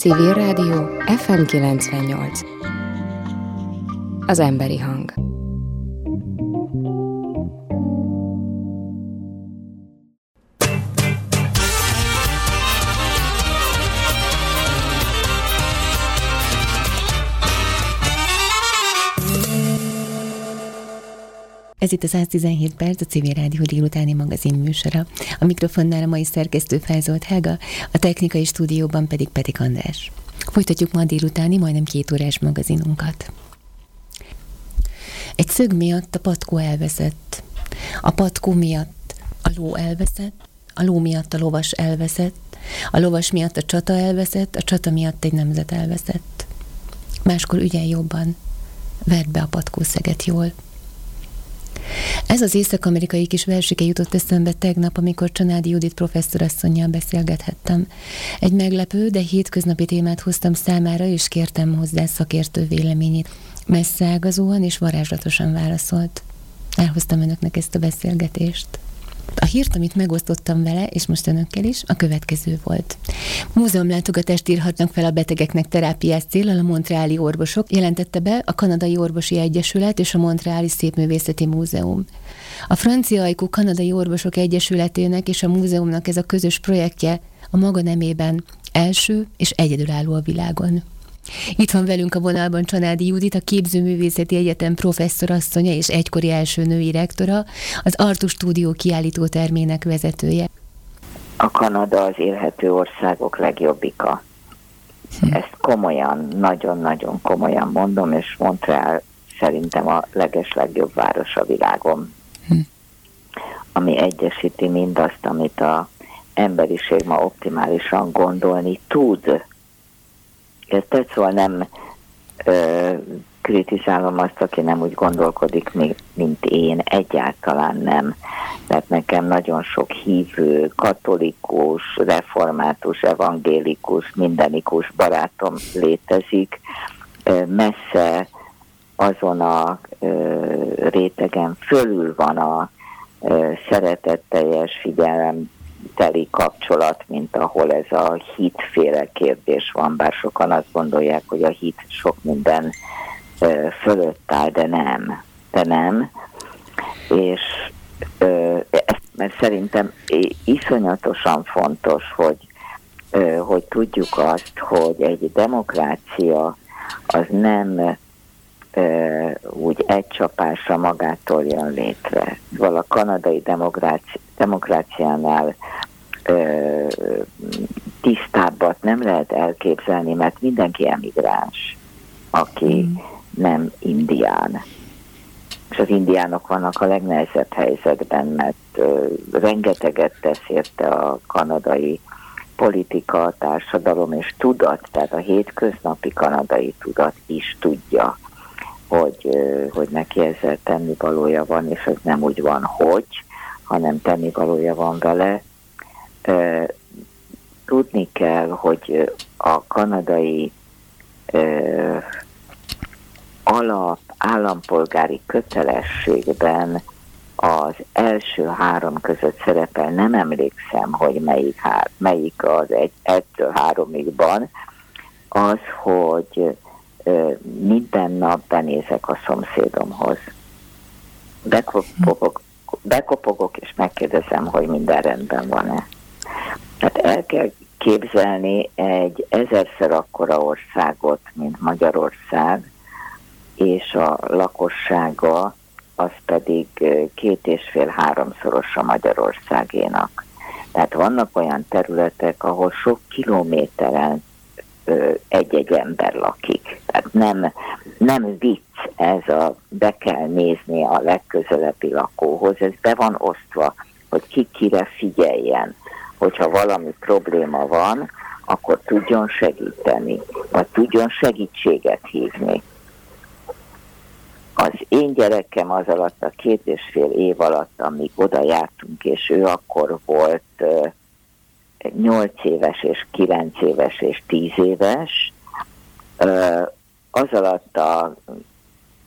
Civil Rádió FM 98 Az emberi hang Ez itt a 117 perc, a Civil Rádió délutáni magazin műsora. A mikrofonnál a mai szerkesztő Felzolt Helga, a technikai stúdióban pedig Petik András. Folytatjuk ma délutáni, majdnem két órás magazinunkat. Egy szög miatt a patkó elveszett. A patkó miatt a ló elveszett, a ló miatt a lovas elveszett, a lovas miatt a csata elveszett, a csata miatt egy nemzet elveszett. Máskor ügyel jobban, vedd be a patkószeget jól. Ez az észak-amerikai kis versike jutott eszembe tegnap, amikor Csanádi Judit professzorasszonyjal beszélgethettem. Egy meglepő, de hétköznapi témát hoztam számára, és kértem hozzá szakértő véleményét. Messze ágazóan és varázslatosan válaszolt. Elhoztam önöknek ezt a beszélgetést. A hírt, amit megosztottam vele, és most önökkel is, a következő volt. Múzeumlátogatást írhatnak fel a betegeknek terápiás célral a Montreáli orvosok, jelentette be a Kanadai Orvosi Egyesület és a Montreáli Szépművészeti Múzeum. A Francia Ajkú Kanadai Orvosok Egyesületének és a múzeumnak ez a közös projektje a maga nemében első és egyedülálló a világon. Itt van velünk a vonalban Csanádi Judit, a Képzőművészeti Egyetem professzorasszonya és egykori első női rektora, az Artus Stúdió kiállító termének vezetője. A Kanada az élhető országok legjobbika. Hm. Ezt komolyan, nagyon-nagyon komolyan mondom, és Montreal szerintem a leges legjobb város a világon. Hm. Ami egyesíti mindazt, amit a emberiség ma optimálisan gondolni tud kezdett, szóval nem ö, kritizálom azt, aki nem úgy gondolkodik, mint én, egyáltalán nem, mert nekem nagyon sok hívő, katolikus, református, evangélikus, mindenikus barátom létezik, messze azon a rétegen fölül van a szeretetteljes figyelem teli kapcsolat, mint ahol ez a hitféle kérdés van, bár sokan azt gondolják, hogy a hit sok minden fölött áll, de nem. De nem. És ezt, mert szerintem iszonyatosan fontos, hogy, hogy tudjuk azt, hogy egy demokrácia az nem úgy egy csapásra magától jön létre. Szóval a kanadai demokráci, demokráciánál ö, tisztábbat nem lehet elképzelni, mert mindenki emigráns, aki mm. nem indián. És az indiánok vannak a legnehezebb helyzetben, mert ö, rengeteget tesz érte a kanadai politika, társadalom és tudat, tehát a hétköznapi kanadai tudat is tudja, hogy, hogy neki ezzel tenni valója van, és ez nem úgy van, hogy, hanem tenni valója van vele. Tudni kell, hogy a kanadai alap állampolgári kötelességben az első három között szerepel, nem emlékszem, hogy melyik, hár, melyik az egy, egytől háromigban, az, hogy minden nap benézek a szomszédomhoz. Bekopogok, bekopogok és megkérdezem, hogy minden rendben van-e. Hát el kell képzelni egy ezerszer akkora országot, mint Magyarország, és a lakossága az pedig két és fél-háromszoros a Magyarországénak. Tehát vannak olyan területek, ahol sok kilométeren egy-egy ember lakik. Tehát nem, nem vicc ez a be kell nézni a legközelebbi lakóhoz, ez be van osztva, hogy ki kire figyeljen, hogyha valami probléma van, akkor tudjon segíteni, vagy tudjon segítséget hívni. Az én gyerekem az alatt a két és fél év alatt, amíg oda jártunk, és ő akkor volt 8 éves és 9 éves és 10 éves, az alatt a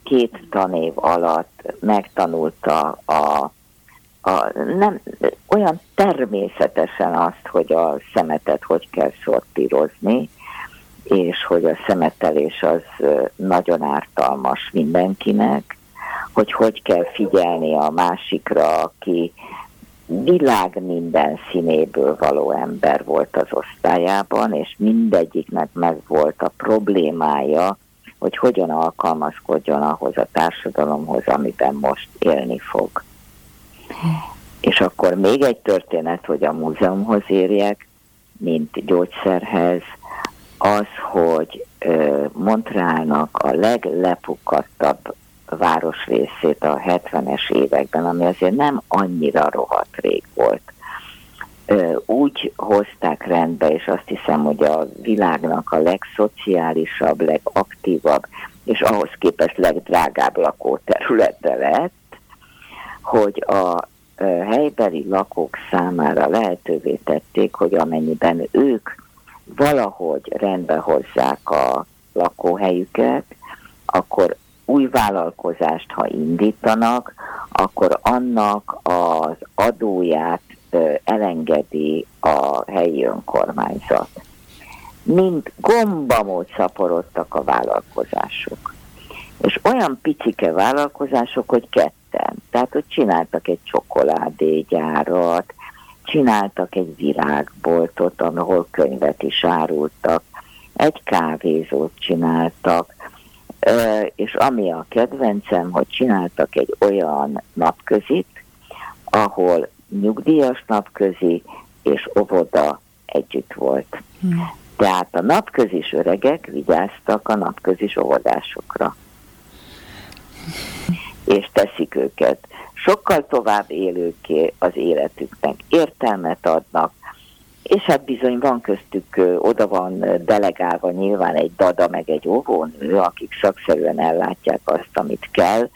két tanév alatt megtanulta a, a nem, olyan természetesen azt, hogy a szemetet hogy kell szortírozni, és hogy a szemetelés az nagyon ártalmas mindenkinek, hogy hogy kell figyelni a másikra, aki világ minden színéből való ember volt az osztályában, és mindegyiknek meg volt a problémája, hogy hogyan alkalmazkodjon ahhoz a társadalomhoz, amiben most élni fog. És akkor még egy történet, hogy a múzeumhoz érjek, mint gyógyszerhez, az, hogy Montrealnak a városrészét a 70-es években, ami azért nem annyira rohadt rég volt, úgy hozták rendbe, és azt hiszem, hogy a világnak a legszociálisabb, legaktívabb, és ahhoz képest legdrágább lakóterülete lett, hogy a helybeli lakók számára lehetővé tették, hogy amennyiben ők valahogy rendbe hozzák a lakóhelyüket, akkor új vállalkozást, ha indítanak, akkor annak az adóját elengedi a helyi önkormányzat. Mind gombamód szaporodtak a vállalkozások. És olyan picike vállalkozások, hogy ketten. Tehát, hogy csináltak egy csokoládégyárat, csináltak egy virágboltot, ahol könyvet is árultak, egy kávézót csináltak, és ami a kedvencem, hogy csináltak egy olyan napközit, ahol nyugdíjas napközi és óvoda együtt volt. Hmm. Tehát a napközis öregek vigyáztak a napközis óvodásokra. És teszik őket sokkal tovább élőké az életüknek, értelmet adnak, és hát bizony van köztük, oda van delegálva nyilván egy dada meg egy óvónő, akik szakszerűen ellátják azt, amit kell,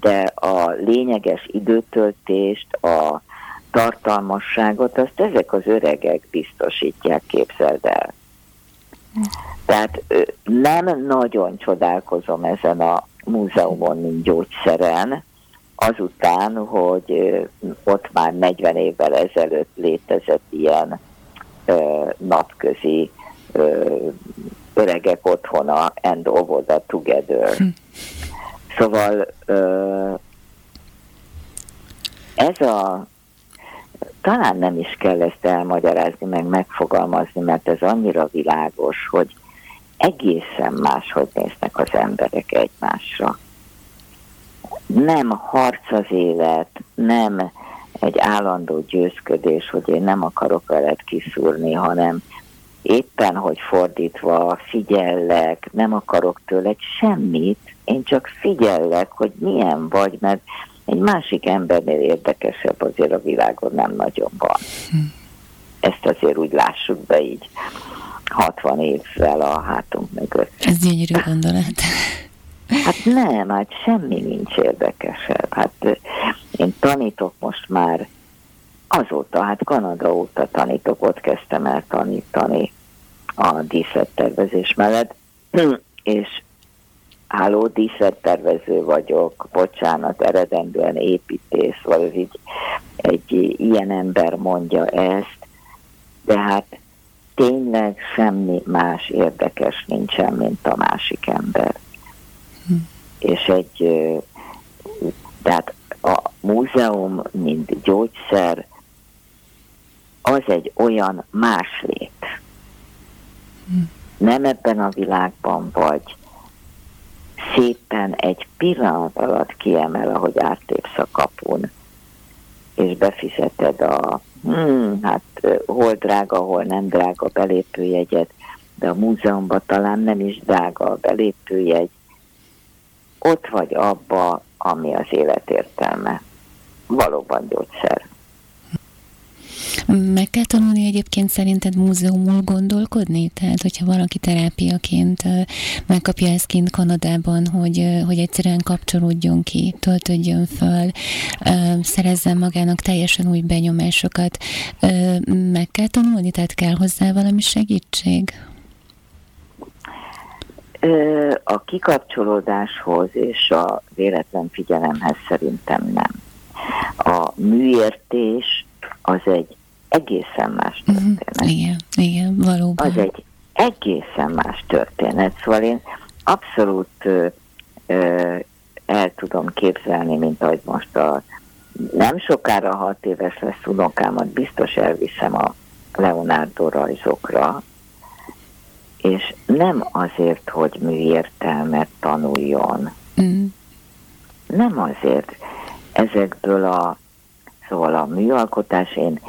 de a lényeges időtöltést, a tartalmasságot, azt ezek az öregek biztosítják, képzeld el. Tehát nem nagyon csodálkozom ezen a múzeumon, mint gyógyszeren, azután, hogy ott már 40 évvel ezelőtt létezett ilyen napközi öregek otthona and the together. Hm. Szóval ez a talán nem is kell ezt elmagyarázni, meg megfogalmazni, mert ez annyira világos, hogy egészen máshogy néznek az emberek egymásra. Nem harc az élet, nem egy állandó győzködés, hogy én nem akarok veled kiszúrni, hanem éppen, hogy fordítva figyellek, nem akarok tőled semmit, én csak figyellek, hogy milyen vagy, mert egy másik embernél érdekesebb azért a világon nem nagyon van. Ezt azért úgy lássuk be így 60 évvel a hátunk mögött. Ez gyönyörű gondolat. Hát nem, hát semmi nincs érdekesebb. Hát én tanítok most már azóta, hát Kanada óta tanítok, ott kezdtem el tanítani a díszlettervezés mellett, és álló díszlettervező vagyok, bocsánat, eredendően építész, vagy így, egy ilyen ember mondja ezt, de hát tényleg semmi más érdekes nincsen, mint a másik ember. Hm. És egy, tehát múzeum, mint gyógyszer, az egy olyan máslét. Hm. Nem ebben a világban vagy, szépen egy pillanat alatt kiemel, ahogy áttépsz a kapun, és befizeted a, hmm, hát hol drága, hol nem drága belépőjegyet, de a múzeumban talán nem is drága a belépőjegy, ott vagy abba, ami az élet értelme. Valóban gyógyszer. Meg kell tanulni egyébként szerinted múzeumul gondolkodni? Tehát, hogyha valaki terápiaként megkapja ezt kint Kanadában, hogy, hogy egyszerűen kapcsolódjon ki, töltődjön föl, szerezzen magának teljesen új benyomásokat, meg kell tanulni? Tehát kell hozzá valami segítség? A kikapcsolódáshoz és a véletlen figyelemhez szerintem nem. A műértés az egy egészen más történet. Uh-huh. Igen, igen, valóban. Az egy egészen más történet. Szóval én abszolút ö, ö, el tudom képzelni, mint ahogy most a nem sokára hat éves lesz unokámat, biztos elviszem a Leonardo rajzokra, és nem azért, hogy műértelmet tanuljon. Mm. Nem azért. Ezekből a, szóval a műalkotás, én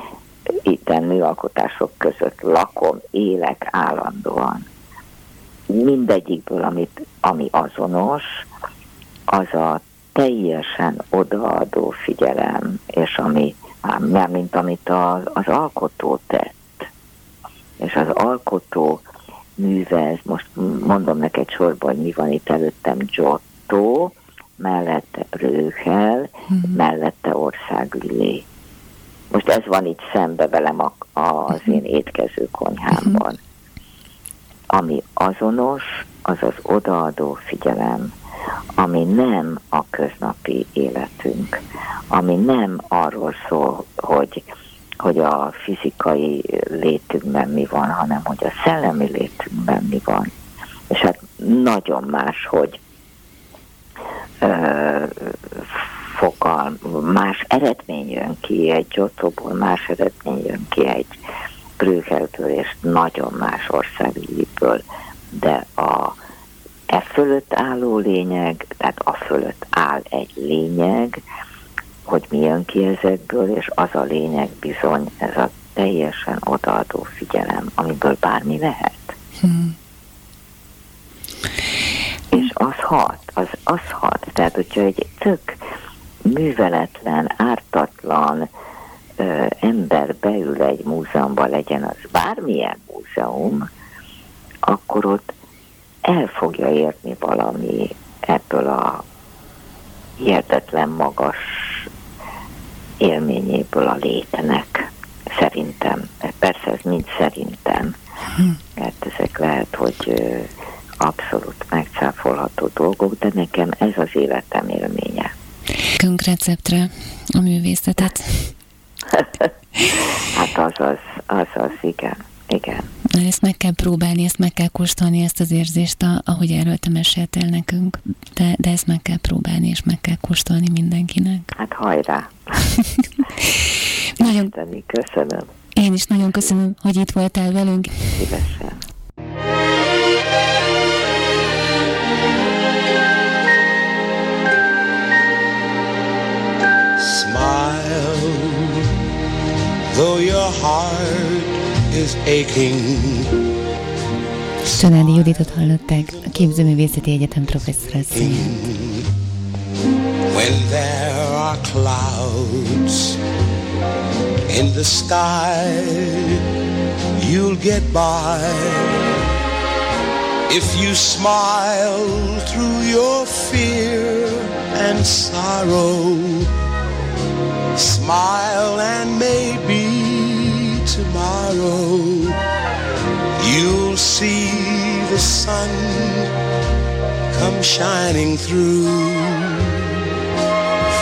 itten műalkotások között lakom, élek állandóan. Mindegyikből, amit, ami azonos, az a teljesen odaadó figyelem, és ami, nem mint amit az, az alkotó tett. És az alkotó művez, most mondom neked sorban, hogy mi van itt előttem, Giotto, mellette Rőhel, mm. mellette Országüllé. Most ez van itt szembe velem a, az én étkező konyhámban. Ami azonos, az az odaadó figyelem, ami nem a köznapi életünk, ami nem arról szól, hogy, hogy a fizikai létünkben mi van, hanem hogy a szellemi létünkben mi van. És hát nagyon más, hogy ö, más eredmény jön ki egy Giottoból, más eredmény jön ki egy Brüggelből, és nagyon más országből, de a e fölött álló lényeg, tehát a fölött áll egy lényeg, hogy mi jön ki ezekből, és az a lényeg bizony ez a teljesen odaadó figyelem, amiből bármi lehet. Hmm. És az hat, az, az hat. Tehát, hogyha egy tök műveletlen, ártatlan ö, ember beül egy múzeumban, legyen az bármilyen múzeum, akkor ott el fogja érni valami ebből a hihetetlen magas élményéből a létenek, szerintem. Persze ez mind szerintem, mert ezek lehet, hogy abszolút megcáfolható dolgok, de nekem ez az életem élménye. Künk receptre a művészetet. hát azaz, azaz, igen. Igen. Ezt meg kell próbálni, ezt meg kell kóstolni, ezt az érzést, ahogy erről te meséltél nekünk, de, de ezt meg kell próbálni, és meg kell kóstolni mindenkinek. Hát hajrá! nagyon... Köszönöm. Én is nagyon köszönöm, hogy itt voltál velünk. Szívesen. Heart is aching. Csanádi Juditot hallották, a Képzőművészeti Egyetem professzor When there are clouds in the sky, you'll get by. If you smile through your fear and sorrow, smile and maybe tomorrow you'll see the sun come shining through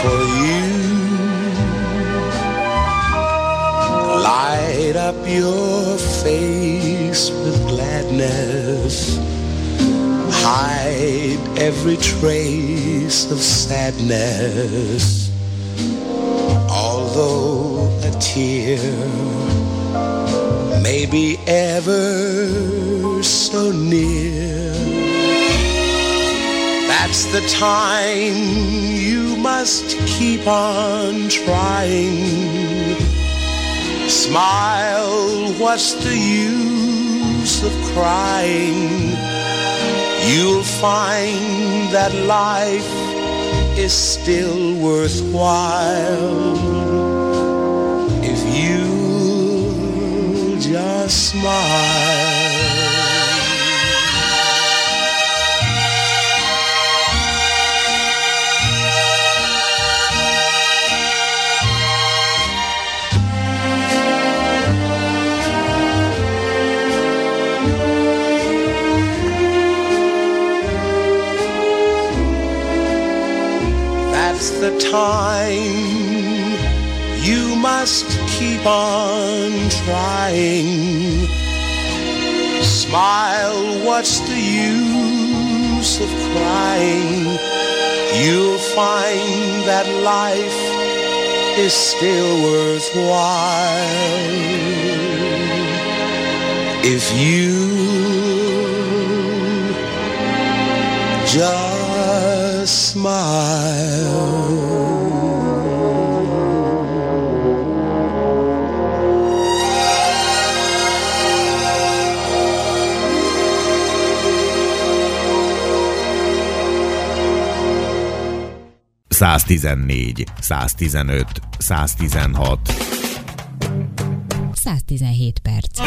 for you. Light up your face with gladness. Hide every trace of sadness. Although a tear maybe ever so near. That's the time you must keep on trying. Smile, what's the use of crying? You'll find that life is still worthwhile just smile. That's the time you must keep on trying smile, what's the use of crying? You'll find that life is still worthwhile if you just smile. Száztizennégy, száztizenöt, száztizenhat. 117 perc.